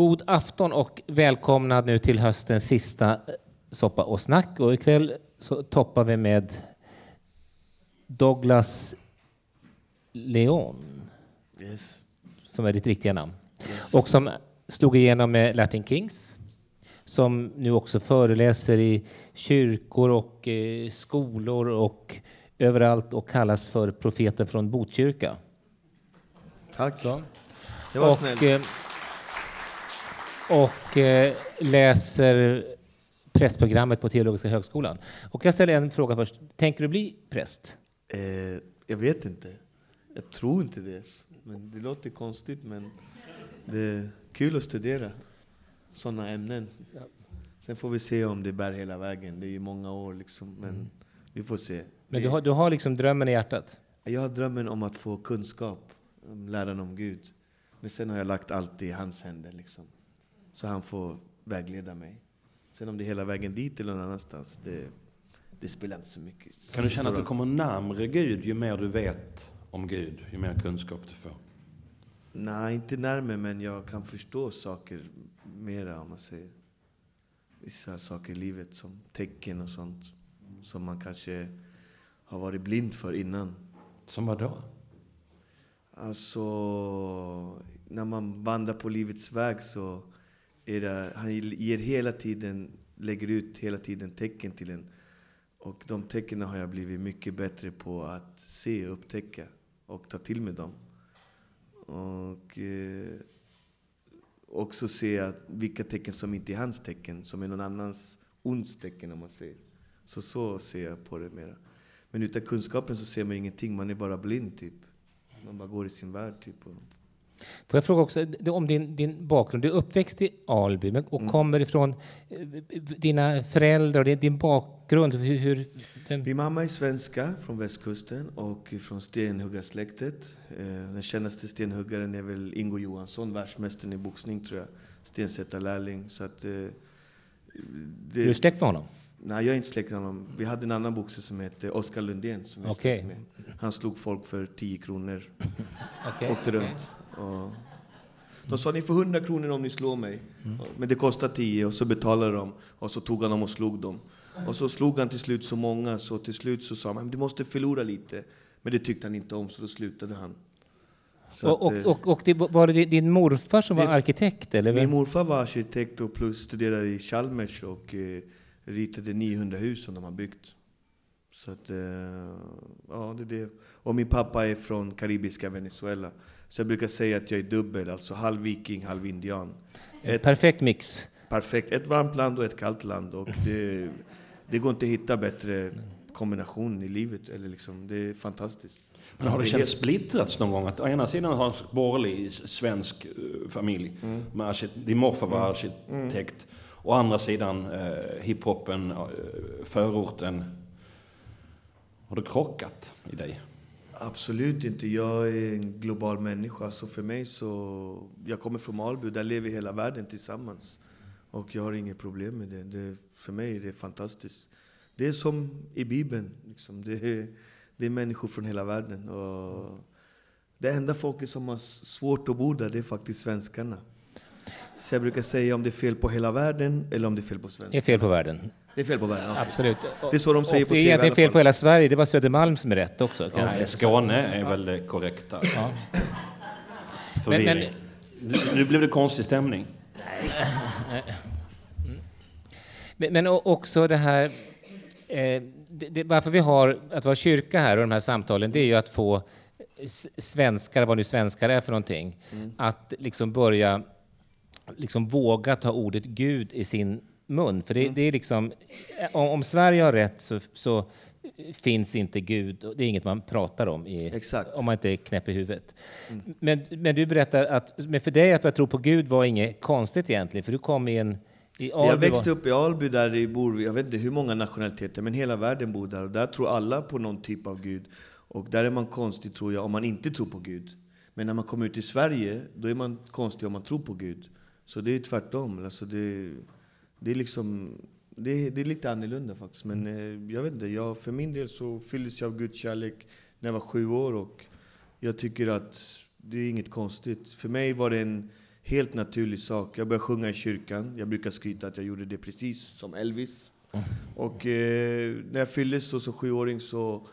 God afton och välkomna nu till höstens sista eh, soppa och snack. Och ikväll så toppar vi med Douglas Leon, Yes. som är ditt riktiga namn. yes. Och som slog igenom med Latin Kings. Som nu också föreläser i kyrkor och eh, skolor och överallt och kallas för profeten från Botkyrka. Tack. Så. Det var och, snällt. eh, och eh, läser prästprogrammet på Teologiska högskolan. Och jag ställer en fråga först. Tänker du bli präst? Eh, jag vet inte. Jag tror inte det. Men det låter konstigt, men det är kul att studera sådana ämnen. Sen får vi se om det bär hela vägen. Det är ju många år liksom, men Mm. vi får se. Men du har, du har liksom drömmen i hjärtat? Jag har drömmen om att få kunskap, om läran om Gud. Men sen har jag lagt allt i hans händer, liksom. Så han får vägleda mig. Sen om det är hela vägen dit eller någon annanstans, det, det spelar inte så mycket. Kan du känna att du kommer närmre Gud ju mer du vet om Gud, ju mer kunskap du får? Nej, inte närmare, men jag kan förstå saker mera om man säger. Vissa saker i livet som tecken och sånt. Som man kanske har varit blind för innan. Som vad då? Alltså, när man vandrar på livets väg så era, han ger hela tiden, lägger ut hela tiden tecken till en. Och de tecknen har jag blivit mycket bättre på att se, upptäcka och ta till mig dem. Och eh, också se att vilka tecken som inte är hans tecken, som är någon annans onds tecken om man säger. Så så ser jag på det mera. Men utan kunskapen så ser man ingenting, man är bara blind typ. Man bara går i sin värld typ. Får jag fråga också om din, din bakgrund? Du är uppväxt i Alby men, och Mm. kommer ifrån eh, dina föräldrar och din, din bakgrund. Hur, hur, vem, Min mamma är svenska från västkusten och från stenhuggarsläktet. Eh, den kändaste stenhuggaren är väl Ingo Johansson, världsmästaren i boxning tror jag. Stensättarlärling. Så att, eh, det, är du släkt med honom? Nej, jag är inte släkt med honom. Vi hade en annan boxare som hette Oskar Lundén. Som släkt med. Han slog folk för 10 kronor. Okej. Åkte runt. Och de sa ni får 100 kronor om ni slår mig. Men det kostar 10 och så betalade de. Och så tog han dem och slog dem. Och så slog han till slut så många så till slut så sa man du måste förlora lite. Men det tyckte han inte om så då slutade han. Så Och, att, eh, och, och, och det, var det din morfar som var Det- arkitekt? Eller? min morfar var arkitekt och plus studerade i Chalmers och eh, ritade 900 hus som de har byggt. Så att, eh, ja det är det. Och min pappa är från karibiska Venezuela. Så jag brukar säga att jag är dubbel, alltså halv viking, halv indian. Ett, Perfekt mix. perfekt, ett varmt land och ett kallt land. Och det, det går inte att hitta bättre kombination i livet. Eller liksom, det är fantastiskt. Men har det känts helt- splittrats någon gång? Att å ena sidan har en borgerlig svensk eh, familj, med arkitekt, din morfar var arkitekt, å andra sidan eh, hiphopen, eh, förorten. Har det krockat i dig? Absolut inte. Jag är en global människa. Så för mig så... Jag kommer från Malby. där lever hela världen tillsammans. Och jag har inget problem med det. det för mig är det fantastiskt. Det är som i Bibeln. Liksom. Det, är, det är människor från hela världen. Och det enda folket som har svårt att bo där, det är faktiskt svenskarna. Så jag brukar säga om det är fel på hela världen eller om det är fel på Det är fel på världen. Det är fel på världen, okej. Absolut. Det är så de säger och på det är TV fel på hela Sverige. Det var Södermalm som är rätt också. Nej, Skåne är väl det korrekta. Ja. Förvirring. Nu, nu blev det konstig stämning. Men, men o- också det här... Eh, det, det, varför vi har att vara kyrka här och de här samtalen, det är ju att få svenskar, vad nu svenskar är för någonting, att liksom börja liksom våga ta ordet Gud i sin mun. För det, det är liksom, om, om Sverige har rätt så, så finns inte Gud. och Det är inget man pratar om i, om man inte är knäpp i huvudet. Men, men du berättar att men för dig att börja tro på Gud var inget konstigt egentligen, för du kom i en... Jag växte upp i Alby där det bor, jag vet inte hur många nationaliteter, men hela världen bor där. Och där tror alla på någon typ av Gud. Och där är man konstig tror jag om man inte tror på Gud. Men när man kommer ut i Sverige, då är man konstig om man tror på Gud. Så det är tvärtom. Alltså det, det är liksom... Det är, det är lite annorlunda faktiskt. Men eh, jag vet inte, jag, för min del så fylldes jag av Guds kärlek när jag var sju år. Och jag tycker att det är inget konstigt. För mig var det en helt naturlig sak. Jag började sjunga i kyrkan. Jag brukar skryta att jag gjorde det precis som Elvis. Och eh, när jag fylldes då som sjuåring så,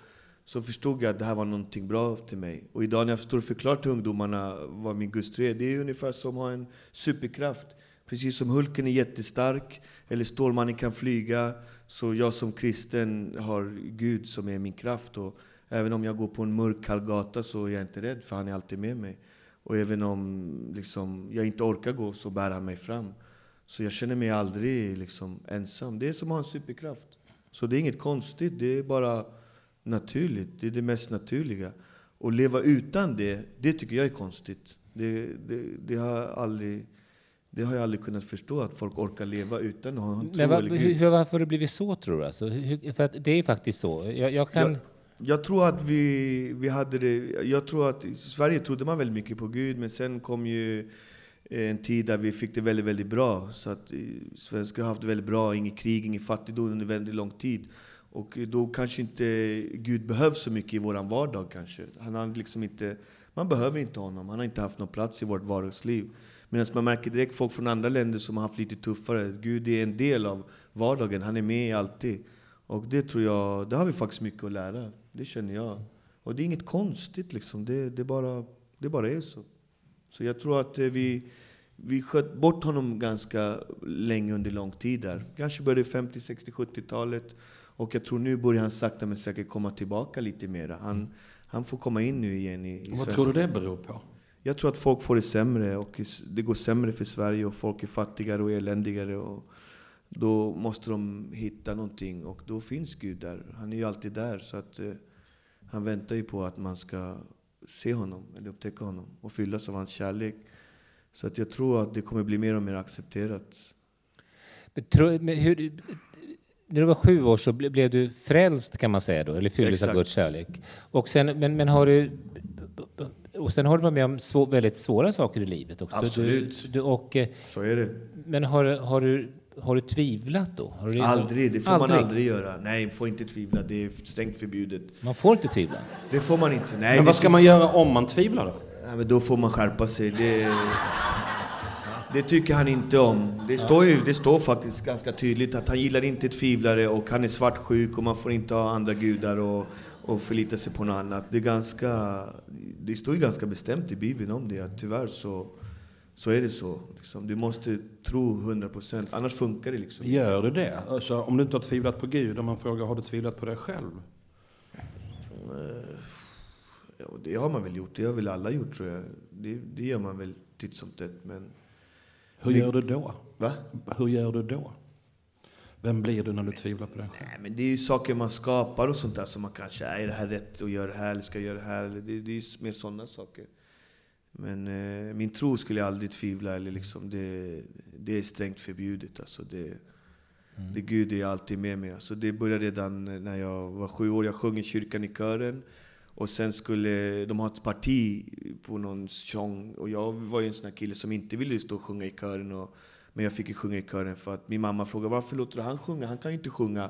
så förstod jag att det här var någonting bra till mig. Och idag när jag står och förklarar till ungdomarna vad min gudstro är, det är ungefär som att ha en superkraft. Precis som Hulken är jättestark, eller Stålmannen kan flyga, så jag som kristen har Gud som är min kraft. Och även om jag går på en mörk kall gata så är jag inte rädd, för han är alltid med mig. Och även om liksom, jag inte orkar gå så bär han mig fram. Så jag känner mig aldrig liksom, ensam. Det är som att ha en superkraft. Så det är inget konstigt, det är bara naturligt. Det är det mest naturliga. Och leva utan det, det tycker jag är konstigt. Det, det, det har aldrig... Det har jag aldrig kunnat förstå, att folk orkar leva utan att ha en tro Men va, eller Gud. hur, varför har det blivit så, tror du? Alltså, hur, för det är faktiskt så. Jag, jag kan... Jag, jag tror att vi, vi hade det... Jag tror att i Sverige trodde man väldigt mycket på Gud, men sen kom ju en tid där vi fick det väldigt, väldigt bra. Så att eh, svenskar har haft det väldigt bra, inget krig, ingen fattigdom under väldigt lång tid. Och då kanske inte Gud behövs så mycket i vår vardag kanske. Han har liksom inte, man behöver inte honom, han har inte haft någon plats i vårt vardagsliv. Medan man märker direkt folk från andra länder som har haft lite tuffare. Gud är en del av vardagen, han är med alltid. Och det tror jag, det har vi faktiskt mycket att lära. Det känner jag. Och det är inget konstigt liksom, det, det, bara, det bara är så. Så jag tror att eh, vi, vi sköt bort honom ganska länge under lång tid där. Kanske började 50, 60, 70-talet. Och jag tror nu börjar han sakta men säkert komma tillbaka lite mera. Han, han får komma in nu igen i, i Vad svensk- tror du det beror på? Jag tror att folk får det sämre och det går sämre för Sverige och folk är fattigare och eländigare. Och då måste de hitta någonting och då finns Gud där. Han är ju alltid där. Så att eh, han väntar ju på att man ska se honom eller upptäcka honom och fyllas av hans kärlek. Så att jag tror att det kommer bli mer och mer accepterat. Men tror- men hur, när du var sju år så ble- blev du frälst kan man säga då, eller fylldes av. Guds kärlek. Och sen, men, men har du... Och sen har du varit med om svå, väldigt svåra saker i livet också. Absolut. Du, du, och, eh, Så är det. men har, du- har, du, har du tvivlat då? Har du, Aldrig, det får man aldrig göra. Nej, får inte tvivla. Det är strängt förbjudet. Man får inte tvivla. Det får man inte. Nej, Men vad ska man göra om man tvivlar då? Ja, men då får man skärpa sig. Det, det tycker han inte om. Det står, ju, det står faktiskt ganska tydligt att han gillar inte tvivlare och han är svartsjuk och man får inte ha andra gudar och, och förlita sig på något annat. Det, är ganska, det står ju ganska bestämt i Bibeln om det, att tyvärr så, så är det så. Liksom. Du måste tro 100%, annars funkar det liksom. Gör du det? Alltså, om du inte har tvivlat på Gud, om man frågar har du tvivlat på dig själv? Ja, det har man väl gjort, det har väl alla gjort tror jag. Det, det gör man väl titt som tätt, men... Hur gör du då? Va? Hur gör du då? Vem blir du när du tvivlar på dig själv? Nej, men det är ju saker man skapar och sånt där som man kanske, är det här rätt att göra det här, eller ska jag göra det här? Det, det är ju mer sådana saker. Men eh, min tro skulle jag aldrig tvivla, eller liksom det, det är strängt förbjudet. Alltså det, det Gud är alltid med mig. Alltså det började redan när jag var sju år, jag sjöng i kyrkan i kören. Och sen skulle de ha ett parti på någon sång. Och jag var ju en sån här kille som inte ville stå och sjunga i kören. Och, men jag fick ju sjunga i kören för att min mamma frågade varför låter du han sjunga? Han kan ju inte sjunga.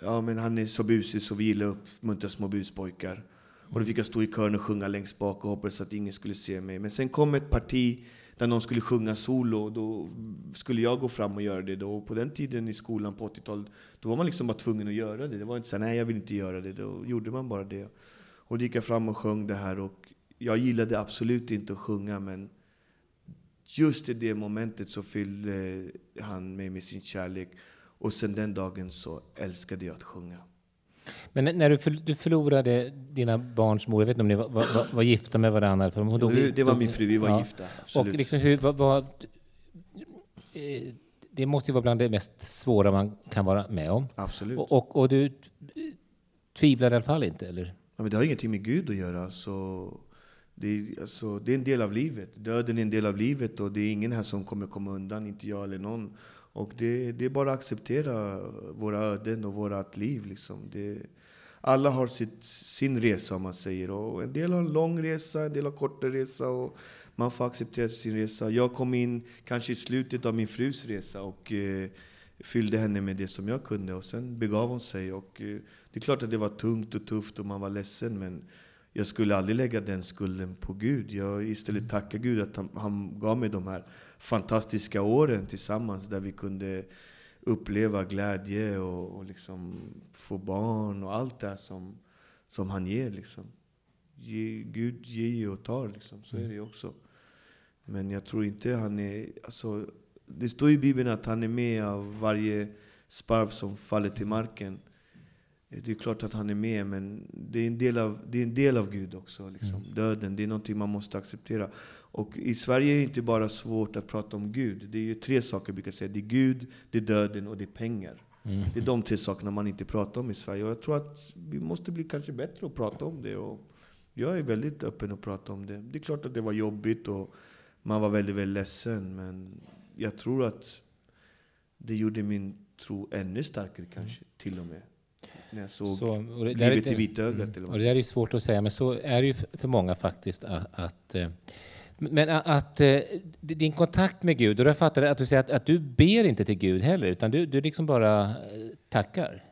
Ja, men han är så busig så vi gillar att uppmuntra små buspojkar. Och då fick jag stå i kören och sjunga längst bak och hoppades att ingen skulle se mig. Men sen kom ett parti där någon skulle sjunga solo och då skulle jag gå fram och göra det. Då. Och på den tiden i skolan på 80-talet, då var man liksom bara tvungen att göra det. Det var inte så här, nej jag vill inte göra det. Då gjorde man bara det. Och då gick jag fram och sjöng det här och jag gillade absolut inte att sjunga men just i det momentet så fyllde han mig med sin kärlek. Och sen den dagen så älskade jag att sjunga. Men när- du, du förlorade dina barns mor, jag vet inte om ni var, var, var, gifta med varandra? För hon dog Det var min fru, vi var ja. gifta. Och Absolut. liksom hur, vad, vad, eh, det måste ju vara bland det mest svåra man kan vara med om. absolut. Och, och, och du t- tvivlar i alla fall inte, eller? Ja, men det har ingenting med Gud att göra. Så det, alltså, det är en del av livet. Döden är en del av livet och det är ingen här som kommer komma undan, inte jag eller någon. Och det, det är bara att acceptera våra öden och vårt liv. Liksom. Det, alla har sitt, sin resa om man säger. Och en del har en lång resa, en del har en kortare resa. Och man får acceptera sin resa. Jag kom in kanske i slutet av min frus resa och eh, fyllde henne med det som jag kunde. Och sen begav hon sig. Och, eh, det är klart att det var tungt och tufft och man var ledsen. Men jag skulle aldrig lägga den skulden på Gud. Jag istället Mm. tackar Gud att han, han gav mig de här fantastiska åren tillsammans där vi kunde uppleva glädje och, och liksom få barn och allt det som, som han ger. Liksom. Ge, Gud ger och tar, liksom. så är det ju också. Men jag tror inte han är... Alltså, det står i Bibeln att han är med av varje sparv som faller till marken. Det är klart att han är med, men det är en del av, det är en del av Gud också. Liksom. Döden, det är någonting man måste acceptera. Och i Sverige är det inte bara svårt att prata om Gud. Det är ju tre saker jag brukar säga. Det är Gud, det är döden och det är pengar. Det är de tre sakerna man inte pratar om i Sverige. Och jag tror att vi måste bli kanske bättre att prata om det. Och jag är väldigt öppen att prata om det. Det är klart att det var jobbigt och man var väldigt, väldigt ledsen. Men jag tror att det gjorde min tro ännu starkare kanske, till och med. När jag såg Så, och det, livet i vitögat. Mm. Vad Och det är ju svårt att säga, men så är det ju för många faktiskt. Att, att, eh, men att, att din kontakt med Gud, och jag fattar att du säger att, att du ber inte till Gud heller, utan du, du liksom bara eh, tackar.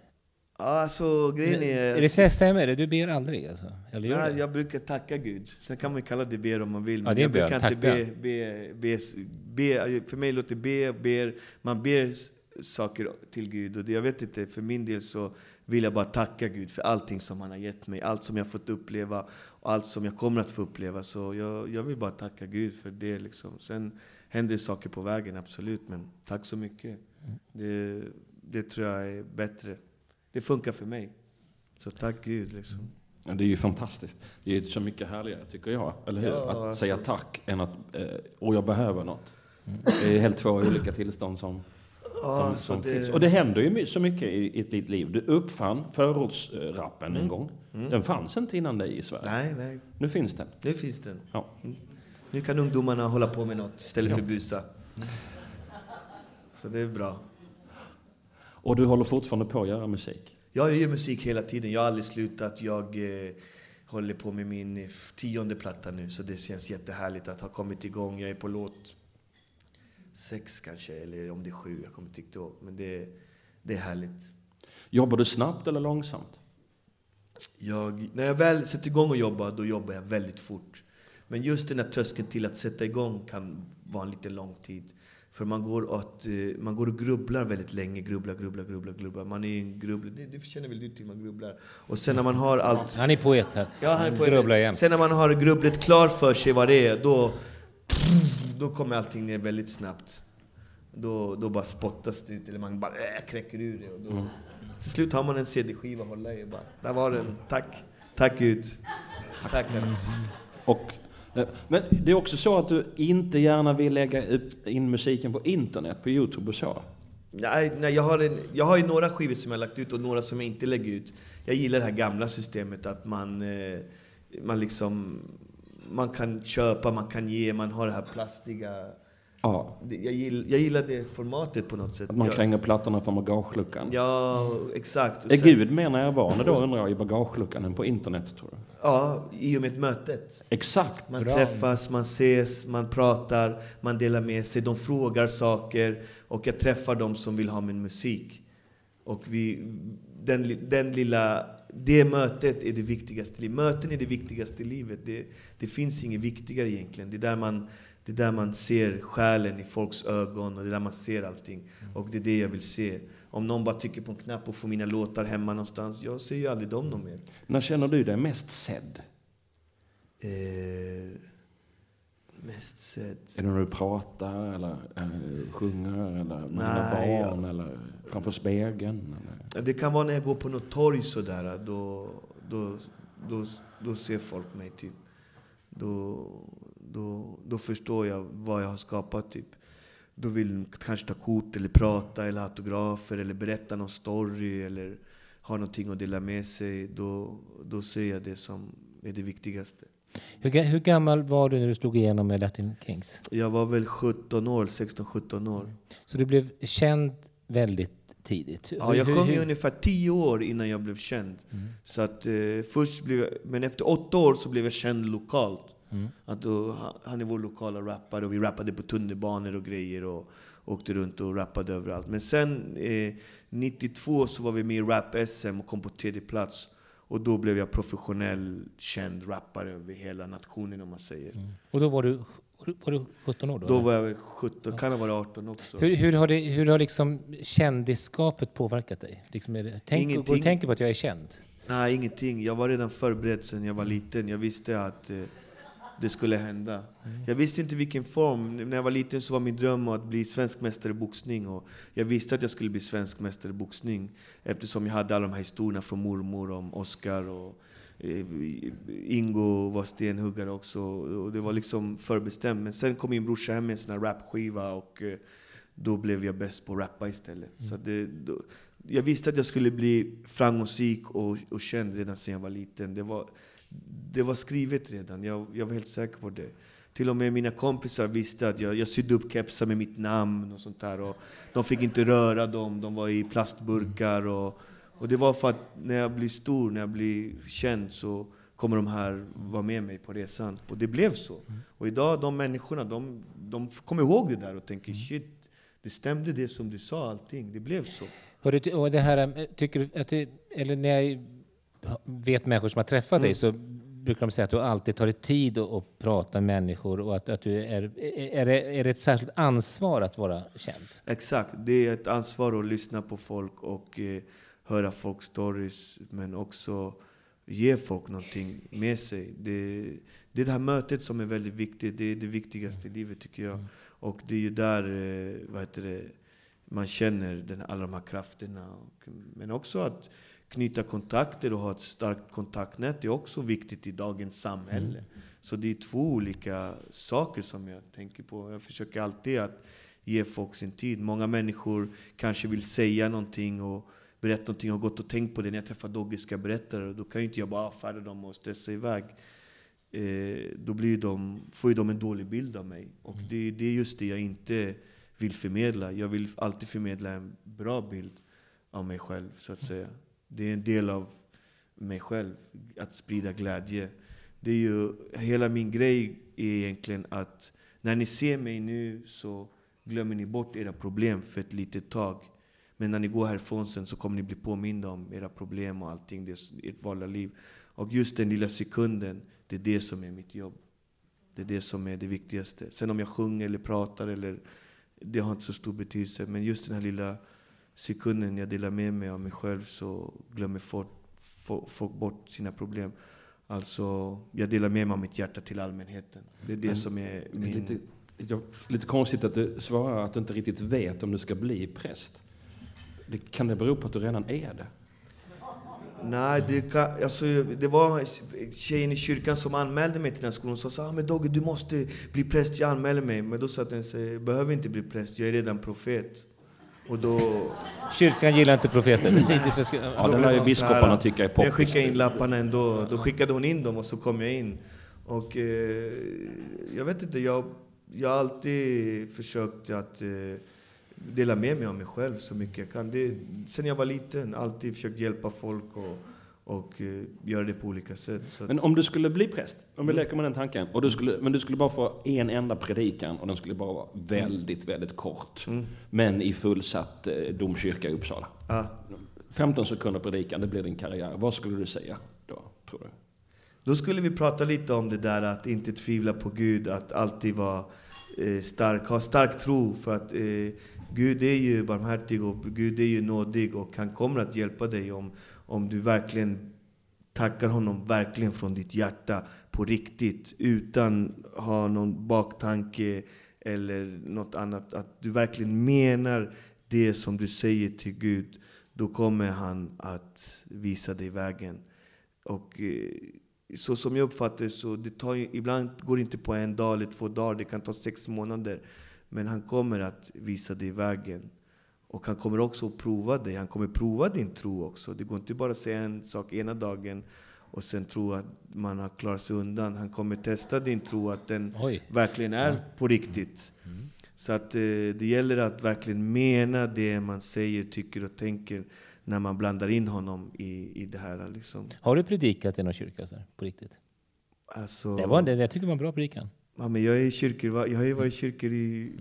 Ja, Alltså grejen är... Det så stämmer det? Du ber aldrig alltså? Eller gör Nej, jag brukar tacka Gud. Sen kan man ju kalla det ber om man vill. Ja, Men det är jag bön. brukar inte be, be, be, be, För mig låter be, ber, man ber saker till Gud. Och det, jag vet inte, för min del så vill jag bara tacka Gud för allting som han har gett mig. Allt som jag har fått uppleva och allt som jag kommer att få uppleva. Så jag, jag vill bara tacka Gud för det. Liksom. Sen händer det saker på vägen, absolut. Men tack så mycket. Det, det tror jag är bättre. Det funkar för mig. Så tack Gud. Liksom. Ja, det är ju fantastiskt. Det är så mycket härligare, tycker jag. Eller hur? Ja, att alltså. säga tack än att eh, och jag behöver något. Det är helt två olika tillstånd som, Ja, som, så som det- finns. Och det händer ju så mycket i, i ditt liv. Du uppfann förortsrappen Mm. en gång. Den fanns inte innan dig i Sverige. Nej, nej. Nu finns den. Nu finns den. Ja. Nu kan ungdomarna hålla på med något istället för busa. Så det är bra. Och du håller fortfarande på att göra musik. Ja, jag gör musik hela tiden. Jag har aldrig slutat. Jag eh, håller på med min eh, tionde platta nu, så det känns jättehärligt att ha kommit igång. Jag är på låt sex kanske, eller om det är sju. Jag kommer inte ihåg. Men det, det är härligt. Jobbar du snabbt eller långsamt? Jag, när jag väl sätter igång och jobbar, då jobbar jag väldigt fort. Men just den här tröskeln till att sätta igång kan vara en lite lång tid. För man går, att, eh, man går och grubblar väldigt länge. Grubblar, grubblar, grubblar, grubblar. Man är en grubbel. Det, det känner väl du till, man grubblar. Och sen när man har allt... Han är poet här. Ja, han är på grubblar jämt. Sen när man har grubblet klar för sig vad det är, då, då kommer allting ner väldigt snabbt. Då, då bara spottas det ut, eller man bara äh, kräcker ur det. Och då, Till slut har man en CD-skiva att hålla i. och Bara, där var den. Tack. Tack Gud. Tack. Och, eh, Eh, men det är också så att du inte gärna vill lägga in musiken på internet, på Youtube och så. Nej, nej jag, har en, jag har ju några skivor som jag har lagt ut och några som jag inte lägger ut. Jag gillar det här gamla systemet att man, eh, man liksom man kan köpa, man kan ge, man har det här plastiga... Ja, Jag gillar, jag gillar det formatet på något sätt. att man jag, kränger plattorna från bagageluckan. Ja, exakt. Och Är sen- Gud mer närvarande då undrar jag i bagageluckan än på internet tror du? Ja, i och med mötet. Exakt. Man Bra. träffas, man ses, man pratar, man delar med sig, de frågar saker och jag träffar dem som vill ha min musik. Och vi, den, den lilla, det mötet är det viktigaste. i livet. Möten är det viktigaste i livet. Det, det finns inget viktigare egentligen. Det är, där man, det är där man ser själen i folks ögon och det är där man ser allting. Och det är det jag vill se. Om någon bara trycker på en knapp och får mina låtar hemma någonstans, jag ser ju aldrig dem någon mer. När känner du dig mest sedd? Eh, mest sett. Är det när du pratar eller eh, sjunger eller med dina Nej, barn eller framför spegeln? Eller? Ja, Det kan vara när jag går på något torg sådär. Då, då, då, då ser folk mig typ. Då, då, då förstår jag vad jag har skapat typ. Då vill de kanske ta kort eller prata eller autografer eller berätta någon story eller ha någonting att dela med sig. Då, då ser jag det som är det viktigaste. Hur, hur gammal var du när du slog igenom med Latin Kings? Jag var väl 17 år, 16-17 år. Så du blev känd väldigt tidigt? Ja, jag sjöng i ungefär tio år innan jag blev känd. Så att, eh, först blev jag, men efter åtta år så blev jag känd lokalt. Att då, han- är vår lokala rappare och vi rappade på tunnelbanor och grejer och åkte runt och rappade överallt. Men sen eh, 92 så var vi med i Rap-SM och kom på tredje plats. Och då blev jag professionell, känd rappare över hela nationen om man säger. Mm. Och då var du, var du 17 år? Då, Då var jag 17, kan ha varit 18 också. Hur, hur har, det, hur har liksom kändisskapet påverkat dig? Liksom det, tänk, tänker på att jag är känd? Nej, ingenting. Jag var redan förberedd sedan jag var Mm. liten. Jag visste att eh, det skulle hända. Jag visste inte vilken form. När jag var liten så var min dröm att bli svensk mästare i boxning. Och jag visste att jag skulle bli svensk mästare i boxning eftersom jag hade alla de här historierna från mormor om Oscar och eh, Ingo var stenhuggare också. Och det var liksom förbestämt. Men sen kom min brorsa hem med en sån här rapskiva och eh, då blev jag bäst på att rappa istället. Så det, då, jag visste att jag skulle bli framgångsrik och, och känd redan sedan jag var liten. Det var, det var skrivet redan, jag, jag var helt säker på det. Till och med mina kompisar visste att jag, jag sydde upp kepsar med mitt namn och sånt där. Och de fick inte röra dem, de var i plastburkar. Och, och det var för att när jag blir stor, när jag blir känd så kommer de här vara med mig på resan. Och det blev så. Och idag, de människorna, de, de kommer ihåg det där och tänker shit, det stämde det som du sa, allting. Det blev så. Och det, här, eh, tycker du att det, eller när jag vet människor som har träffat dig så brukar de säga att du alltid tar dig tid att, prata med människor och att, att du är, är, det, är det ett särskilt ansvar att vara känd? Exakt, det är ett ansvar att lyssna på folk och eh, höra folks stories, men också ge folk någonting med sig. Det, det är det här mötet som är väldigt viktigt. Det är det viktigaste i livet tycker jag. Och det är ju där eh, vad heter det, man känner den, alla de här krafterna. Och, men också att knyta kontakter och ha ett starkt kontaktnät är också viktigt i dagens samhälle. Så det är två olika saker som jag tänker på. Jag försöker alltid att ge folk sin tid. Många människor kanske vill säga någonting och berätta någonting och har gått och tänkt på det. När jag träffar Dogge ska jag berätta det. Då kan ju inte jag bara avfärda dem och stressa iväg. Eh, då blir de, får ju de en dålig bild av mig. Och det, det är just det jag inte vill förmedla. Jag vill alltid förmedla en bra bild av mig själv, så att säga. Det är en del av mig själv, att sprida glädje. Det är ju, hela min grej är egentligen att när ni ser mig nu så glömmer ni bort era problem för ett litet tag. Men när ni går härifrån sen så kommer ni bli påminda om era problem och allting, det ert valda liv. Och just den lilla sekunden, det är det som är mitt jobb. Det är det som är det viktigaste. Sen om jag sjunger eller pratar, eller, det har inte så stor betydelse. Men just den här lilla sekunden jag delar med mig av mig själv så glömmer folk, folk, bort sina problem. Alltså, jag delar med mig av mitt hjärta till allmänheten. Det är det Men som är min... lite, lite, lite konstigt att du svarar att du inte riktigt vet om du ska bli präst. Det, kan det bero på att du redan är det? Nej, det, kan, alltså, det var tjejen i kyrkan som anmälde mig till den här skolan. Som sa ah, men Dogge, du måste bli präst, jag anmäler mig. Men då sa jag behöver inte bli präst, jag är redan profet. Och då... Kyrkan gillar inte profeter. Ja, blev lär ju biskoparna tycka är men Jag poppis. skickade in lapparna ändå. Då skickade hon in dem och så kom jag in. Och eh, jag vet inte, jag, jag har alltid försökt att eh, dela med mig av mig själv så mycket jag kan. Det, sen jag var liten, alltid försökt hjälpa folk och, och eh, göra det på olika sätt. Men om du skulle bli präst, om vi Mm. leker med den tanken, och du skulle, men du skulle bara få en enda predikan och den skulle bara vara väldigt, väldigt kort. Mm. Men i fullsatt eh, domkyrka i Uppsala. ja, 15 sekunder predikan, det blir din karriär. Vad skulle du säga då, tror du? Då skulle vi prata lite om det där att inte tvivla på Gud, att alltid vara eh, stark, ha stark tro för att eh, Gud är ju barmhärtig och Gud är ju nådig och han kommer att hjälpa dig om, om du verkligen tackar honom verkligen från ditt hjärta på riktigt utan ha någon baktanke eller något annat. Att du verkligen menar det som du säger till Gud. Då kommer han att visa dig vägen. Och eh, så som jag uppfattar det så det tar ibland går det inte på en dag eller två dagar, det kan ta sex månader. Men han kommer att visa dig vägen. Och han kommer också att prova dig, han kommer prova din tro också. Det går inte bara att säga en sak ena dagen och sen tro att man har klarat sig undan. Han kommer testa din tro, att den Oj. verkligen är på riktigt. Så att eh, det gäller att verkligen mena det man säger, tycker och tänker när man blandar in honom i, i det här. Liksom. Har du predikat i någon kyrka så här, på riktigt? Alltså, Det var, det, jag tycker det var en bra predikan. ja, men jag, är kyrkor, jag har ju varit i kyrkor i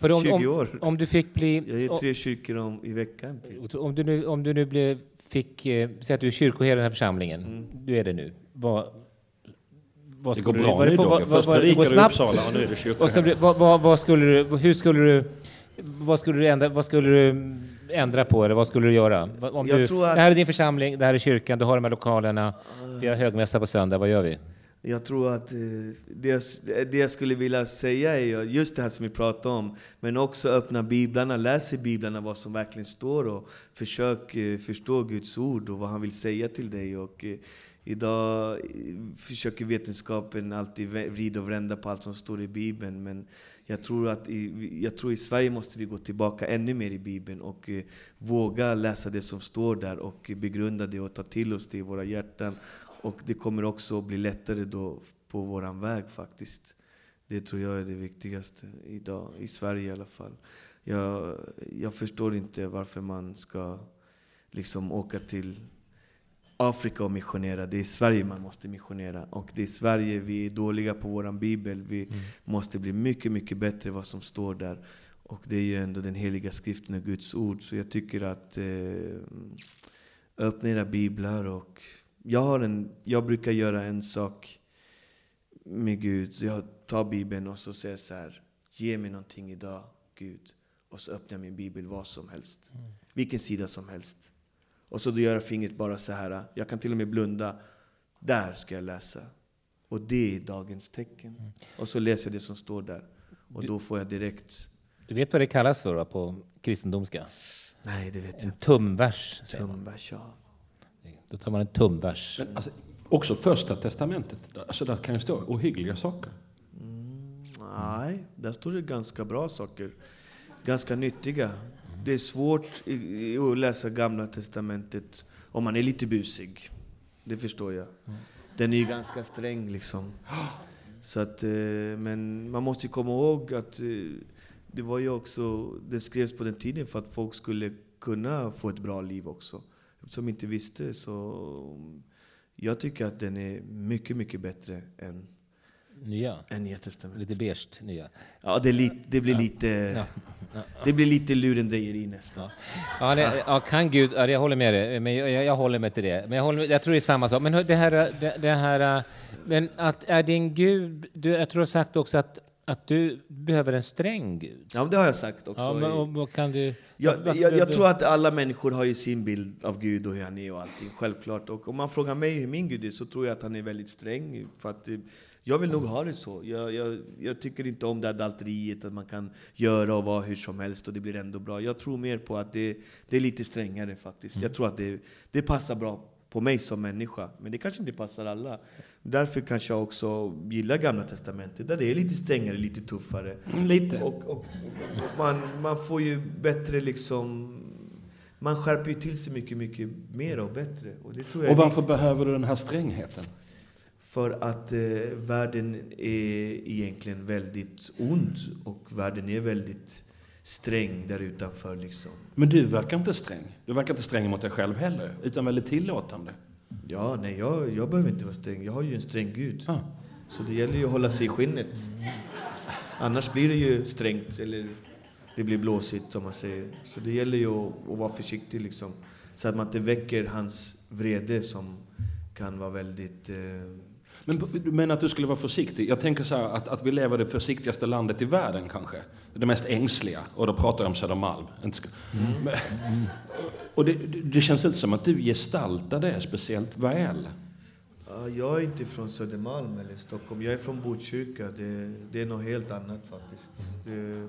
För om, 20 om, år. om du fick bli... Jag är i tre kyrkor om, i veckan. Typ. Om du, nu, om du nu blev fick, eh, säg att du är kyrkoherde i den här församlingen. Du är det nu. Vad, vad Det går skulle bra du- vad- nu Dogge. vad- Först vad- det går predikar du i snabbt. Uppsala och nu är så, kyrkoherde. vad, vad, vad skulle du, hur skulle du, vad skulle du ändra, vad skulle du ändra på eller vad skulle du göra? Om Jag du, tror att- Det här är din församling, det här är kyrkan, du har de här lokalerna, vi har högmässa på söndag, vad gör vi? Jag tror att eh, det, jag, det jag skulle vilja säga är just det här som vi pratade om, men också öppna biblarna, läs i biblarna vad som verkligen står och försök eh, förstå Guds ord och vad han vill säga till dig. Och, eh, idag försöker vetenskapen alltid vrida och vända på allt som står i bibeln, men jag tror att i, jag tror i Sverige måste vi gå tillbaka ännu mer i bibeln och eh, våga läsa det som står där och begrunda det och ta till oss det i våra hjärtan. Och det kommer också bli lättare då på våran väg faktiskt. Det tror jag är det viktigaste idag, i Sverige i alla fall. Jag, jag förstår inte varför man ska liksom åka till Afrika och missionera. Det är i Sverige man måste missionera. Och det är i Sverige vi är dåliga på våran bibel. Vi måste bli mycket, mycket bättre vad som står där. Och det är ju ändå den heliga skriften och Guds ord. Så jag tycker att eh, öppna era biblar och jag, har en, jag brukar göra en sak med Gud. Jag tar bibeln och så säger jag så här. Ge mig någonting idag, Gud. Och så öppnar jag min bibel vad som helst. Vilken sida som helst. Och så då gör jag fingret bara så här. Jag kan till och med blunda. Där ska jag läsa. Och det är dagens tecken. Och så läser jag det som står där. Och då får jag direkt... Du vet vad det kallas för på kristendomska? Nej, det vet jag En inte. tumvers. Tumvers, ja. Då tar man en tumvers. Men, alltså, också första testamentet, alltså där kan ju stå ohyggliga saker. Nej, där står det ganska bra saker. Ganska nyttiga. Det är svårt att läsa Gamla Testamentet om man är lite busig. Det förstår jag. Den är ju ganska sträng liksom. Så att, eh, men man måste ju komma ihåg att eh, det var ju också, det skrevs på den tiden för att folk skulle kunna få ett bra liv också. Som inte visste så jag tycker att den är mycket, mycket bättre än, Nya. än Nya Testamentet. Lite beige nya. Ja, det, lite, det blir lite... Ja. Det blir lite lurendrejeri nästan. Ja, det, ja, kan Gud, ja, jag håller med dig, men jag, jag, jag håller mig till det. Men jag, håller, jag tror det är samma sak. Men det här, det, det här, men att är din Gud, du, jag tror du har sagt också att, att du behöver en sträng Gud. Ja, det har jag sagt också. Ja, men, och, vad kan du... jag, varför- jag, jag tror att alla människor har ju sin bild av Gud och hur han är och allting, självklart. Och om man frågar mig hur min Gud är så tror jag att han är väldigt sträng. För att, eh, jag vill nog ha det så. Jag, jag, jag tycker inte om det här dalteriet, att man kan göra och vara hur som helst och det blir ändå bra. Jag tror mer på att det, det är lite strängare faktiskt. Jag tror att det, det passar bra på mig som människa, men det kanske inte passar alla. Därför kanske jag också gillar Gamla Testamentet, där det är lite strängare, lite tuffare. Mm, Lite. Och, och, och man, man får ju bättre liksom... Man skärper ju till sig mycket, mycket mer och bättre. Och det tror jag Och varför behöver du den här strängheten? för att eh, världen är egentligen väldigt ond och världen är väldigt sträng där utanför liksom. Men du verkar inte sträng. Du verkar inte sträng mot dig själv heller, utan väldigt tillåtande. Ja, nej, jag, jag behöver inte vara sträng. Jag har ju en sträng Gud. Ja. Så det gäller ju att hålla sig i skinnet. Annars blir det ju strängt, eller det blir blåsigt som man säger. Så det gäller ju att, att vara försiktig liksom. Så att man inte väcker hans vrede som kan vara väldigt... Eh, Men du menar att du skulle vara försiktig? Jag tänker så här att, att vi lever i det försiktigaste landet i världen kanske. Det mest ängsliga. Och då pratar jag om Södermalm. Mm. Men, och det, det känns inte som att du gestaltar det speciellt väl. Jag är inte från Södermalm eller Stockholm. Jag är från Botkyrka. Det, det är något helt annat faktiskt. Det,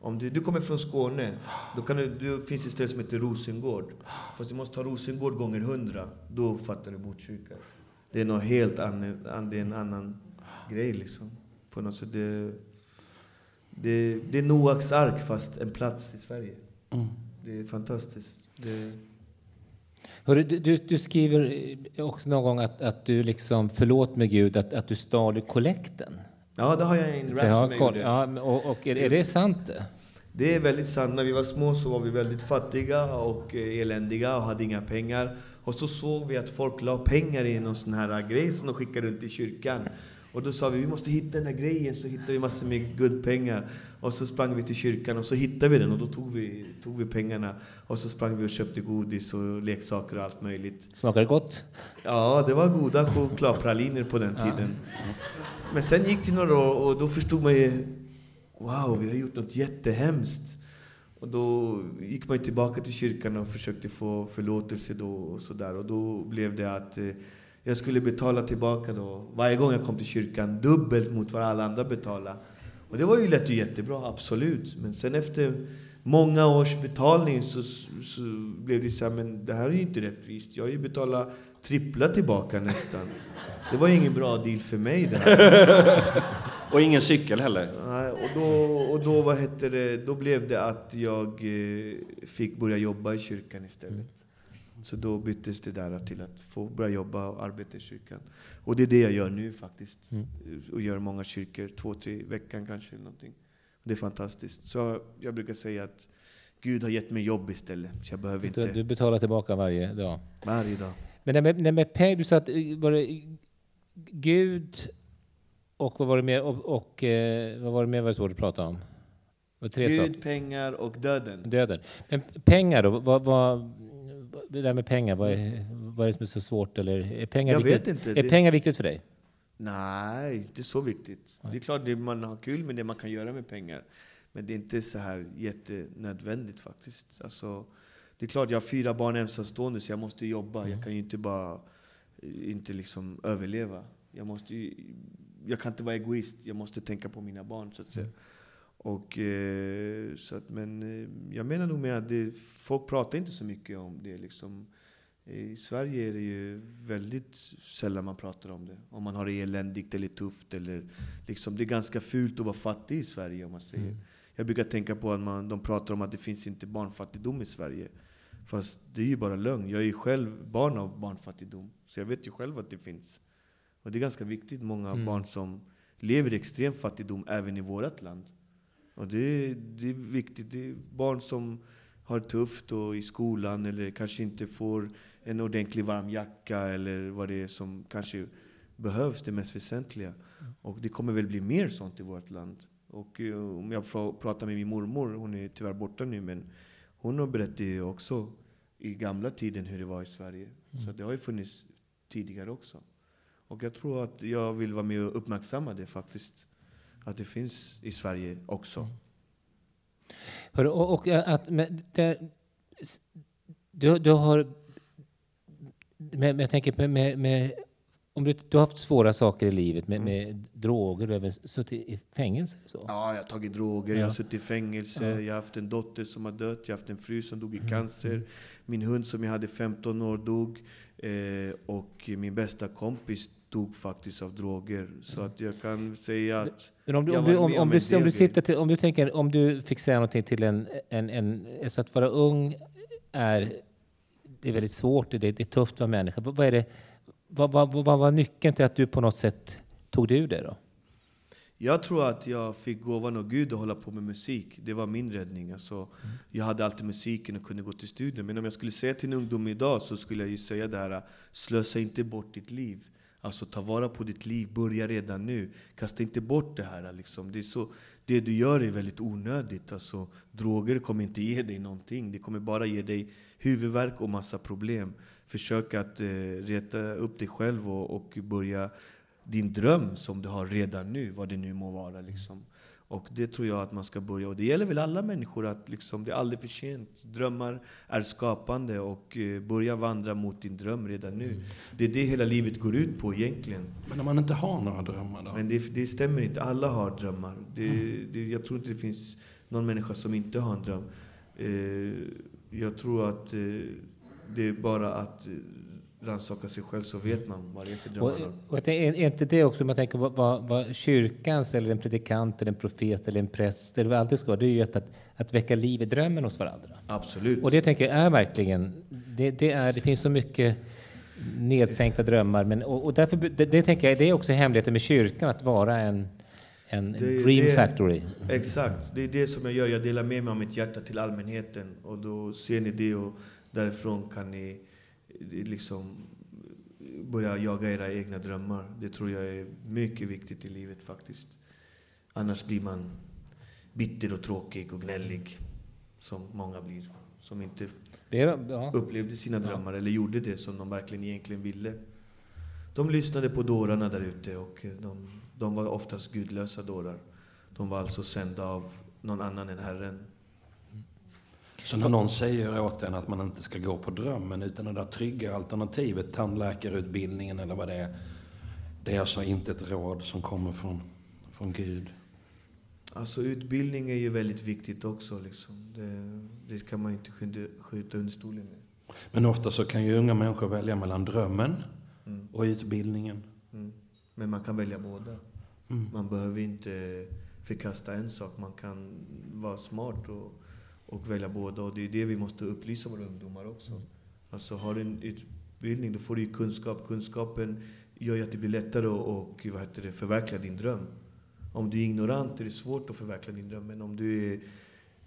om du, du kommer från Skåne, då kan du, du, finns det ett ställe som heter Rosengård. Fast du måste ta Rosengård gånger hundra. Då fattar du Botkyrka. Det är något helt annat. Det är en annan grej liksom. På något sätt. Det, det, det är Noaks ark fast en plats i Sverige. Det är fantastiskt. Det, Hörru, du, du, du skriver också någon gång att, att du liksom, förlåt med Gud, att, att du stal kollekten. ja, det har jag en rap jag har som jag gjorde. ja, och, och är, är det sant? det? Är väldigt sant. När vi var små så var vi väldigt fattiga och eländiga och hade inga pengar. Och så såg vi att folk la pengar i någon sån här grej som de skickade runt i kyrkan. Och då sa vi vi måste hitta den här grejen, så hittade vi massor med guldpengar. Och så sprang vi till kyrkan och så hittade vi den och då tog vi, tog vi pengarna. Och så sprang vi och köpte godis och leksaker och allt möjligt. Smakar det gott? Ja, det var goda chokladpraliner på den tiden. Men sen gick det några år och då förstod man ju Wow, vi har gjort något jättehemskt. Och då gick man tillbaka till kyrkan och försökte få förlåtelse då och sådär. Och då blev det att eh, jag skulle betala tillbaka då, varje gång jag kom till kyrkan, dubbelt mot vad alla andra betalade. Och det var ju lätt och jättebra, absolut. Men sen efter många års betalning så, så blev det så här, men det här är ju inte rättvist. Jag har ju betalat trippla tillbaka nästan. Det var ju ingen bra deal för mig det här. Och ingen cykel heller? Nej, och då, och då, vad heter det, då blev det att jag eh, fick börja jobba i kyrkan istället. Så då byttes det där till att få börja jobba och arbeta i kyrkan. Och det är det jag gör nu faktiskt. Mm. Och gör många kyrkor, två, tre i veckan kanske. Eller någonting. Det är fantastiskt. Så jag brukar säga att Gud har gett mig jobb istället. Så jag behöver Du, inte du betalar tillbaka varje dag. varje dag. Men det med, det med pengar, du sa att eh, var det Gud och vad var det mer? Och, och eh, vad var det mer var det svårt att prata om? Tre saker. Gud, pengar och döden. Döden. Men pengar då? Vad, vad, det där med pengar, vad är, vad är det som är så svårt? Eller är pengar, Jag viktigt, vet inte. är Det- pengar viktigt för dig? Nej, inte så viktigt. Det är klart att man har kul med det man kan göra med pengar. Men det är inte så här jättenödvändigt faktiskt. Alltså, det är klart, jag har fyra barn ensamstående så jag måste jobba. Jag kan ju inte bara inte liksom överleva. Jag, måste ju, jag kan inte vara egoist. Jag måste tänka på mina barn så att säga. Och, eh, så att, men eh, jag menar nog med att det, folk pratar inte så mycket om det. Liksom. I Sverige är det ju väldigt sällan man pratar om det. Om man har det eländigt eller tufft. Eller, liksom, det är ganska fult att vara fattig i Sverige om man säger. Jag brukar tänka på att man, de pratar om att det finns inte barnfattigdom i Sverige. Fast det är ju bara lögn. Jag är ju själv barn av barnfattigdom. Så jag vet ju själv att det finns. Och det är ganska viktigt, många barn som lever i extrem fattigdom även i vårt land. Och det, det är viktigt. Det är barn som har det tufft och i skolan eller kanske inte får en ordentlig varm jacka eller vad det är som kanske behövs, det mest väsentliga. Och det kommer väl bli mer sånt i vårt land. Och eh, om jag får prata med min mormor, hon är tyvärr borta nu, men hon har berättat ju också i gamla tiden hur det var i Sverige. Så det har ju funnits tidigare också. Och jag tror att jag vill vara med och uppmärksamma det faktiskt. Att det finns i Sverige också. Hörru, och, och att, men det, du, du har... Men, jag tänker med, med, med om du, du har haft svåra saker i livet med, med droger, du har även suttit i fängelse. Så. Ja, jag har tagit droger, jag har suttit i fängelse, jag har haft en dotter som har dött, jag har haft en fru som dog i cancer, min hund som jag hade 15 år dog eh, och min bästa kompis dog faktiskt av droger. Så att jag kan säga att Men om du, om, du, om, om, du, om, du sitter till, om du tänker, om du fick säga någonting till en, en, en så att vara ung är, det är väldigt svårt, det, det är tufft att vara människa. Vad, är det, vad, vad, vad, var nyckeln till att du på något sätt tog dig ur det då? Jag tror att jag fick gåvan av Gud att hålla på med musik. Det var min räddning. Alltså, Jag hade alltid musiken och kunde gå till studier. Men om jag skulle säga till en ungdom idag så skulle jag ju säga det här, slösa inte bort ditt liv. Alltså ta vara på ditt liv, börja redan nu. Kasta inte bort det här. Liksom. Det, är så, det du gör är väldigt onödigt. Alltså, droger kommer inte ge dig någonting. Det kommer bara ge dig huvudvärk och massa problem. Försök att eh, reta upp dig själv och, och börja din dröm som du har redan nu, vad det nu må vara. Liksom. Och det tror jag att man ska börja. Och det gäller väl alla människor, att liksom, det är aldrig för sent. Drömmar är skapande och eh, börja vandra mot din dröm redan nu. Det är det hela livet går ut på egentligen. Men om man inte har några drömmar då? Men det, det stämmer inte. Alla har drömmar. Det, det, jag tror inte det finns någon människa som inte har en dröm. Eh, jag tror att eh, det är bara att eh, rannsaka sig själv så vet man vad det är för drömmar. Och, och är inte det också, man tänker vad, vad, vad kyrkans eller en predikant eller en profet eller en präst eller vad allt det ska vara, det är ju att, att, att väcka liv i drömmen hos varandra. Absolut. Och det tänker jag är verkligen, det, det, är, det finns så mycket nedsänkta drömmar, men, och, och därför, det, det tänker jag, det är också hemligheten med kyrkan, att vara en, en Det- dream det- factory. Exakt, det är det som jag gör. Jag delar med mig av mitt hjärta till allmänheten. Och då ser ni det och därifrån kan ni liksom börja jaga era egna drömmar. Det tror jag är mycket viktigt i livet faktiskt. Annars blir man bitter och tråkig och gnällig, som många blir. Som inte Det ja. upplevde sina drömmar eller gjorde det som de verkligen egentligen ville. De lyssnade på dårarna där ute och de, de var oftast gudlösa dårar. De var alltså sända av någon annan än Herren. Så när någon säger åt en att man inte ska gå på drömmen utan det där trygga alternativet, tandläkarutbildningen eller vad det är. Det är alltså inte ett råd som kommer från, från Gud. Alltså utbildning är ju väldigt viktigt också. Liksom. Det, det kan man ju inte skjuta, under stolen med. Men ofta så kan ju unga människor välja mellan drömmen Mm. och utbildningen. Mm. Men man kan välja båda. Mm. Man behöver inte förkasta en sak. Man kan vara smart och, och välja båda. Och det är det vi måste upplysa våra ungdomar också. Alltså har du en utbildning, då får du ju kunskap. Kunskapen gör ju att det blir lättare att och, vad heter det, förverkliga din dröm. Om du är ignorant är det svårt att förverkliga din dröm. Men om du är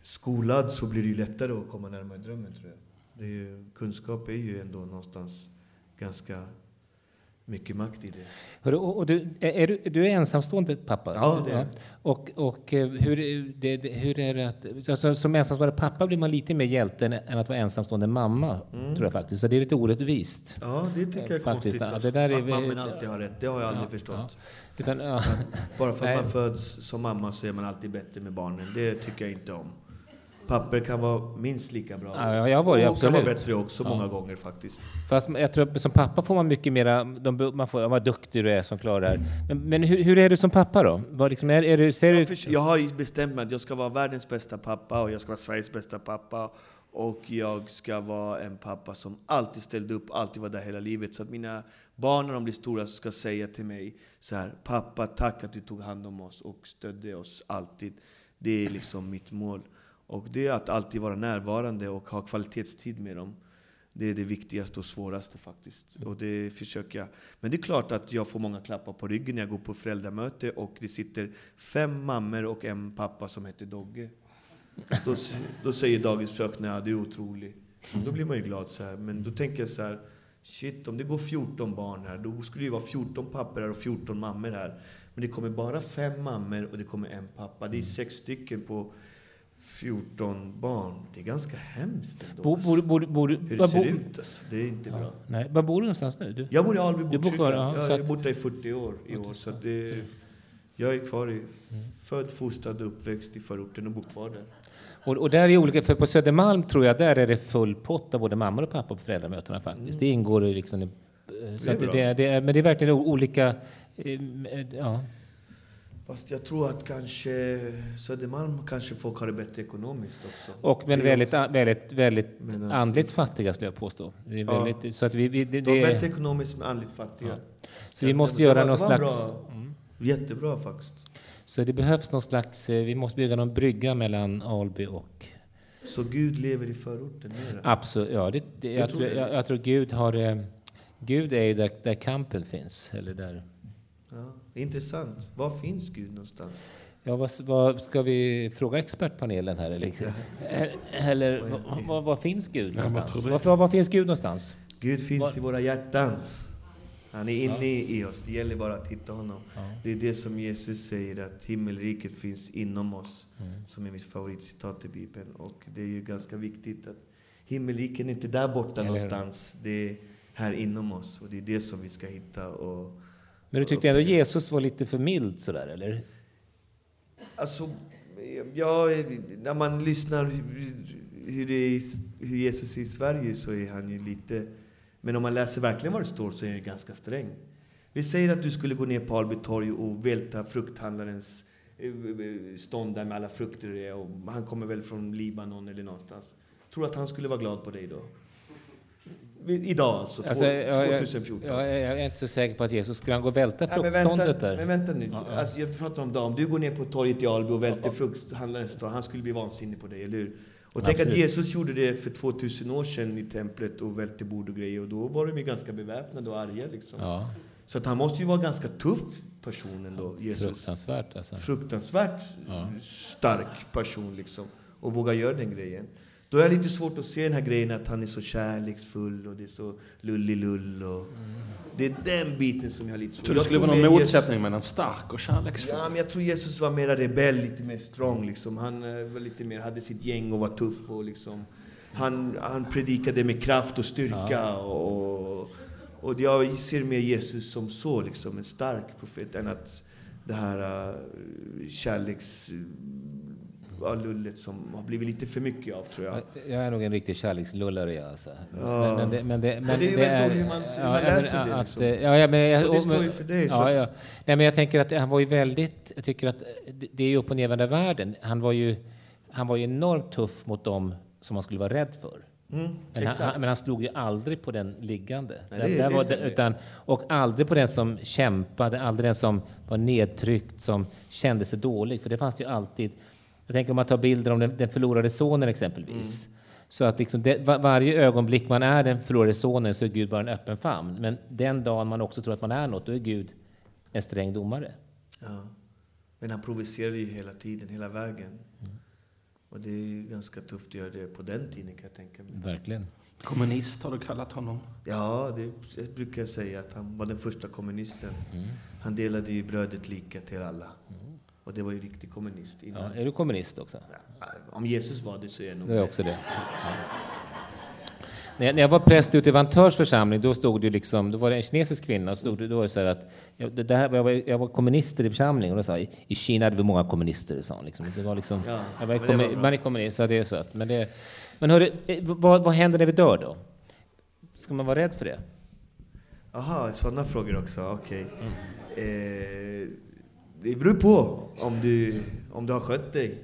skolad så blir det ju lättare att komma närmare drömmen tror jag. Är ju, kunskap är ju ändå någonstans ganska mycket makt i det. Hörru, och, och du, är du, du är ensamstående pappa? Ja, det är jag. Och, och eh, hur, det, hur är det att... Alltså, som ensamstående pappa blir man lite mer hjälte än, att vara ensamstående mamma, tror jag faktiskt. Så det är lite orättvist. Ja, det tycker jag är Eh, Faktiskt, konstigt. ja, alltså. det där är att mamman alltid har rätt, det har jag aldrig förstått. Utan, ja. Bara för Nej. att man föds som mamma så är man alltid bättre med barnen. Det tycker jag inte om. Papper kan vara minst lika bra. Ja, jag var och kan vara absolut. bättre också många gånger faktiskt. Fast jag tror att som pappa får man mycket mera... De, man får, vad duktig du är som klarar det här. Men, men hur, hur är du som pappa då? Vad liksom, är, är du, ser Jag, du, jag har ju bestämt mig att jag ska vara världens bästa pappa och jag ska vara Sveriges bästa pappa. Och jag ska vara en pappa som alltid ställde upp, alltid var där hela livet. Så att mina barn när de blir stora ska säga till mig så här, pappa tack att du tog hand om oss och stödde oss alltid. Det är liksom mitt mål. Och det är att alltid vara närvarande och ha kvalitetstid med dem. Det är det viktigaste och svåraste faktiskt. Och det försöker jag. Men det är klart att jag får många klappar på ryggen när jag går på föräldramöte och det sitter fem mammor och en pappa som heter Dogge. Då, då säger dagisfröken ja, du är otrolig. Då blir man ju glad så här. Men då tänker jag så här, shit om det går 14 barn här, då skulle det ju vara 14 pappor här och 14 mammor här. Men det kommer bara fem mammor och det kommer en pappa. Det är sex stycken på 14 barn. Det är ganska hemskt ändå. bor, bor, bor, bor, Hur det ser bor- ut alltså. Det är inte bra. Nej, var bor du någonstans nu? Du? Jag bor i Alby Du bor kvar, ja, jag har bott där i 40 år i år. Så det, jag är kvar i, född, fostrad och uppväxt i förorten och bor kvar där. Och, och där är olika, för på Södermalm tror jag där är det full pott av både mammor och pappor på föräldramötena faktiskt. Det ingår liksom... i- Så är det, bra. det, det, är- men det är verkligen olika... eh, Ja. Fast jag tror att kanske Södermalm kanske folk har det bättre ekonomiskt också. Och men väldigt, väldigt, väldigt alltså- andligt fattiga skulle jag påstå. Det är Ja. väldigt, så att vi, vi, det, De är bättre ekonomiskt men andligt fattiga. så vi måste göra var- någon var slags... Bra, Jättebra faktiskt. Så det behövs någon slags... eh, Vi måste bygga någon brygga mellan Alby och... Så Gud lever i förorten mera. Absolut, ja. Det, det, jag, tror jag, jag tror Gud har... eh, Gud är ju där, där kampen finns. Eller där... Ja, intressant. Var finns Gud någonstans? Ja, vad, vad ska vi fråga expertpanelen här? Eller, eller vad, vad finns Gud Ja, vad någonstans? Var, var finns Gud någonstans? Gud finns Var- i våra hjärtan. Han är inne i oss. Det gäller bara att hitta honom. Det är det som Jesus säger, att himmelriket finns inom oss. Som är mitt favoritcitat i Bibeln. Och det är ju ganska viktigt att himmelriket är inte där borta Eller någonstans. Det är här inom oss. Och det är det som vi ska hitta. Och, men du tyckte ändå Jesus var lite för mild sådär, eller? Alltså, ja, när man lyssnar hur, det är, hur Jesus är i Sverige så är han ju lite... Men om man läser verkligen vad det står så är han ganska sträng. Vi säger att du skulle gå ner på Alby torg och välta frukthandlarens eh, stånd där med alla frukter det. Och han kommer väl från Libanon eller någonstans. Tror du att han skulle vara glad på dig då? Idag alltså, Alltså, jag, jag, 2014. jag, jag är inte så säker på att Jesus skulle han gå och välta Ja, fruktståndet där. men vänta nu. Ja, ja. Alltså, jag pratar om dag. Om du går ner på torget i Alby och välter frukthandlarens stånd, han skulle bli vansinnig på dig, eller hur? Och tänk att Absolut. Jesus gjorde det för 2000 år sedan i templet och välte bord och grejer. Och då var de ju ganska beväpnade och arga liksom. Ja, Så att han måste ju vara ganska tuff person ändå, Jesus. fruktansvärt alltså. Fruktansvärt Ja. stark person liksom. Och våga göra den grejen. Då är det lite svårt att se den här grejen att han är så kärleksfull och det är så lullilull. Och Det är den biten som jag har lite svårt Tror du det skulle vara någon mer Jesus- motsättning mellan stark och kärleksfull? Ja, men jag tror Jesus var mer rebell, lite mer strong. Liksom. Han eh, var lite mer, hade sitt gäng och var tuff. Och liksom, han, han predikade med kraft och styrka. Och, och jag ser mer Jesus som så, liksom, en stark profet, än att det här uh, kärleks... Uh, lullet som har blivit lite för mycket av, tror jag. Jag är nog en riktig kärlekslullare jag alltså. Ja. Men, men det, men det, men det är väldigt dåligt hur man- hur man ja, läser men det, att, liksom. Ja, ja, men, jag- Och det står ju för dig, Ja, att- ja. Nej, men jag tänker att han var ju väldigt, jag tycker att det- det är ju upp och nervända världen. Han var ju, han var ju enormt tuff mot dem som man skulle vara rädd för. Mm, Men han, men han slog ju aldrig på den liggande. Nej, det- där det var stämmer. utan, och aldrig på den som kämpade, aldrig den som var nedtryckt, som kände sig dålig. För det fanns ju alltid... Jag tänker om man tar bilder om den, den förlorade sonen exempelvis. Mm. Så att liksom det, va- varje ögonblick man är den förlorade sonen så är Gud bara en öppen famn. Men den dagen man också tror att man är något, då är Gud en sträng domare. Ja. Men han provocerade ju hela tiden, hela vägen. Och det är ganska tufft att göra det på den tiden kan jag tänka mig. Verkligen. Kommunist har du kallat honom. Ja, det, det brukar jag säga att han var den första kommunisten. Han delade ju brödet lika till alla. Och det var ju riktig kommunist Ja, innan. är du kommunist också? Om Jesus var det så är jag nog Det är också det. Ja. När jag, när jag var präst ute i Vantörs församling, då stod det liksom, då var det en kinesisk kvinna, och stod det, då var det så här att, jag, det där, jag, var, jag var kommunister i församlingen, och då sa i Kina hade vi många kommunister, sa hon. Liksom. Det var liksom, Ja, jag var det var man är kommunist, så det är så att, men det, men hörru, eh, vad, vad händer när vi dör då? Ska man vara rädd för det? Jaha, sådana frågor också. Okej. Eh, det beror på om du, om du har skött dig.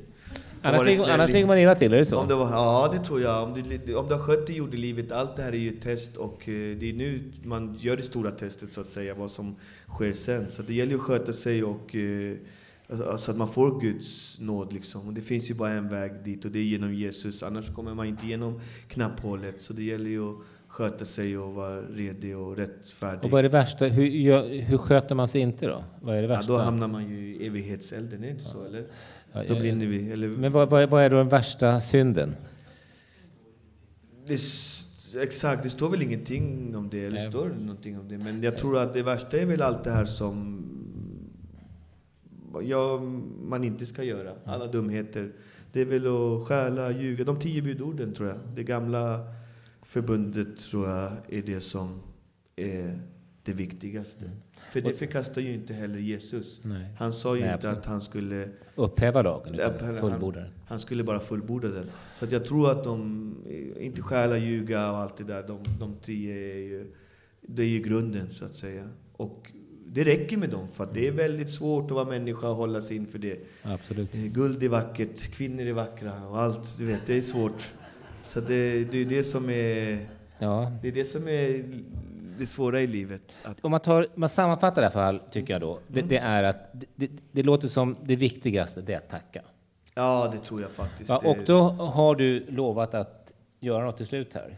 Annars, ligger man illa till, är det så? Om det var, ja, det tror jag. Om du, om du har skött dig i jordelivet, allt det här är ju ett test och eh, det är nu man gör det stora testet så att säga, vad som sker sen. Så det gäller ju att sköta sig och eh, alltså, så att man får Guds nåd liksom. Och det finns ju bara en väg dit och det är genom Jesus, annars kommer man inte igenom knapphålet. Så det gäller ju att sköta sig och vara redig och rättfärdig. Och vad är det värsta? Hur, hur sköter man sig inte då? Vad är det ja, värsta? då hamnar man ju i evighetselden, är det inte så? Eller? Ja, Då ja, brinner vi. Eller, Men vad, vad, är, vad är då den värsta synden? Det, exakt, det står väl ingenting om det, eller Nej. står det någonting om det? Men jag tror att det värsta är väl allt det här som ja, man inte ska göra. Alla dumheter. Det är väl att stjäla, ljuga. De tio budorden tror jag. Det gamla förbundet tror jag är det som är det viktigaste. För det förkastar ju inte heller Jesus. Nej. Han sa ju Nej, inte att han skulle Upphäva lagen, utan han- fullborda den. han skulle bara fullborda den. Så att jag tror att de, eh, inte stjäla, ljuga och allt det där, de, de tio är ju, det är ju grunden så att säga. Och det räcker med dem, för det är väldigt svårt att vara människa och hålla sig inför det. Absolut. Eh, Guld är vackert, kvinnor är vackra och allt, du vet, det är svårt. Så det, det är det som är, Ja. det är det som är det svåra i livet. Att, Om man, tar, man sammanfattar i alla fall, tycker jag då, det, det är att det, det, låter som det viktigaste, det är att tacka. ja, det tror jag faktiskt. Det- Och då har du lovat att göra något till slut här.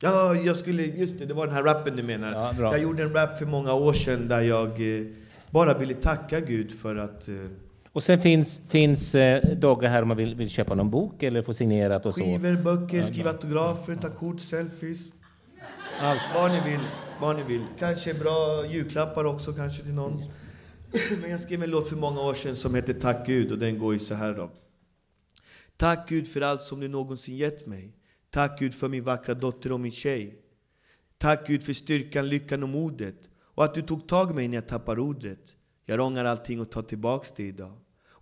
Ja, jag skulle, just det, det var den här rappen du menar. Ja. Jag gjorde en rap för många år sedan där jag eh, bara ville tacka Gud för att eh, Och sen finns, finns eh, här om man vill, vill köpa någon bok eller få signerat och så. skivor, böcker, skriva autografer, ta kort, selfies. Allt. Vad ni vill, vad ni vill. Kanske bra julklappar också kanske till någon. Men jag skrev en låt för många år sedan som heter Tack Gud och den går ju så här då. Tack Gud för allt som du någonsin gett mig. Tack Gud för min vackra dotter och min tjej. Tack Gud för styrkan, lyckan och modet. Och att du tog tag i mig när jag tappar ordet. Jag ångrar allting och tar tillbaks det idag.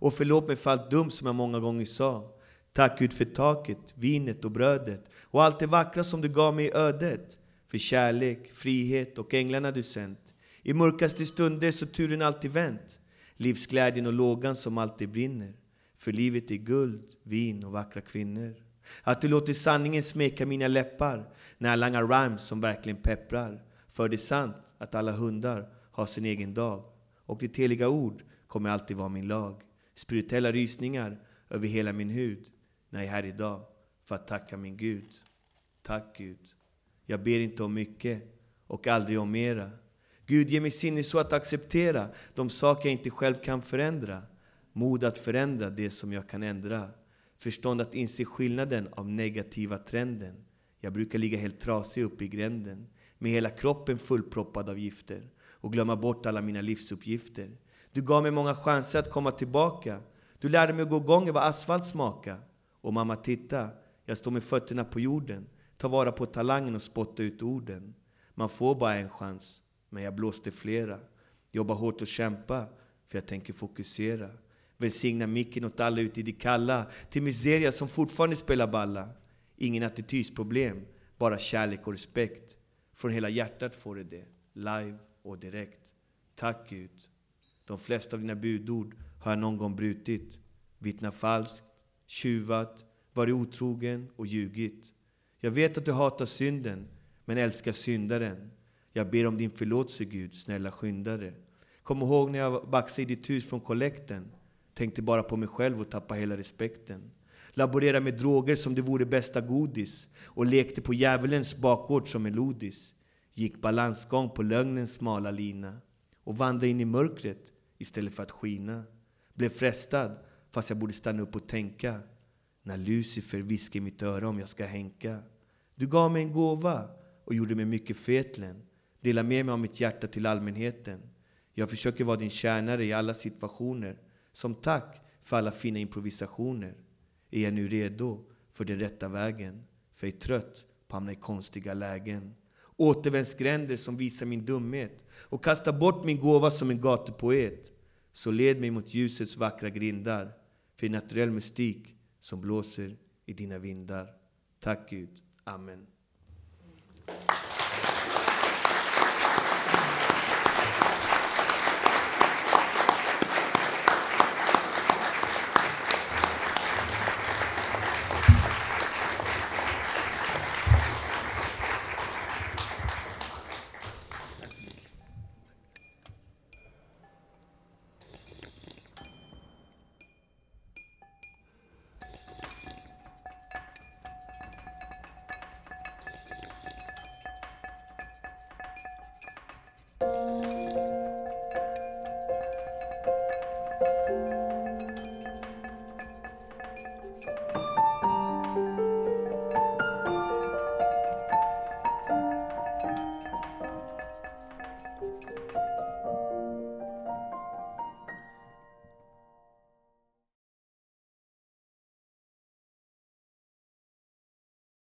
Och förlåt mig för allt dumt som jag många gånger sa. Tack Gud för taket, vinet och brödet och allt det vackra som du gav mig i ödet. För kärlek, frihet och änglarna du sänt. I mörkaste stunder så turen alltid vänt. Livsglädjen och lågan som alltid brinner. För livet är guld, vin och vackra kvinnor. Att du låter sanningen smeka mina läppar när jag langar rhymes som verkligen pepprar. För det är sant att alla hundar har sin egen dag. Och ditt heliga ord kommer alltid vara min lag. Spirituella rysningar över hela min hud när jag är här idag för att tacka min Gud. Tack Gud. Jag ber inte om mycket och aldrig om mera. Gud, ge mig sinne så att acceptera de saker jag inte själv kan förändra. Mod att förändra det som jag kan ändra. Förstånd att inse skillnaden av negativa trenden. Jag brukar ligga helt trasig uppe i gränden med hela kroppen fullproppad av gifter och glömma bort alla mina livsuppgifter. Du gav mig många chanser att komma tillbaka. Du lärde mig att gå gånger vad asfalt smaka. Och mamma, titta, jag står med fötterna på jorden. Ta vara på talangen och spotta ut orden. Man får bara en chans, men jag blåste flera. Jobba hårt och kämpa, för jag tänker fokusera. Välsigna micken åt alla ute i det kalla, till miseria som fortfarande spelar balla. Ingen attitydsproblem, bara kärlek och respekt. Från hela hjärtat får du det, live och direkt. Tack Gud. De flesta av dina budord har jag någon gång brutit. Vittnat falskt, tjuvat, varit otrogen och ljugit. Jag vet att du hatar synden, men älskar syndaren. Jag ber om din förlåtelse Gud, snälla skyndare. Kom ihåg när jag baxade i ditt hus från kollekten. Tänkte bara på mig själv och tappade hela respekten. Laborerade med droger som det vore bästa godis och lekte på djävulens bakgård som melodis. Gick balansgång på lögnens smala lina och vandrade in i mörkret istället för att skina. Blev frestad fast jag borde stanna upp och tänka när Lucifer viskar i mitt öra om jag ska hänka. Du gav mig en gåva och gjorde mig mycket fetlen. Dela med mig av mitt hjärta till allmänheten. Jag försöker vara din tjänare i alla situationer. Som tack för alla fina improvisationer. Är jag nu redo för den rätta vägen? För jag är trött på att hamna i konstiga lägen. Återvändsgränder som visar min dumhet och kasta bort min gåva som en gatupoet. Så led mig mot ljusets vackra grindar för en naturell mystik som blåser i dina vindar. Tack Gud. Amen.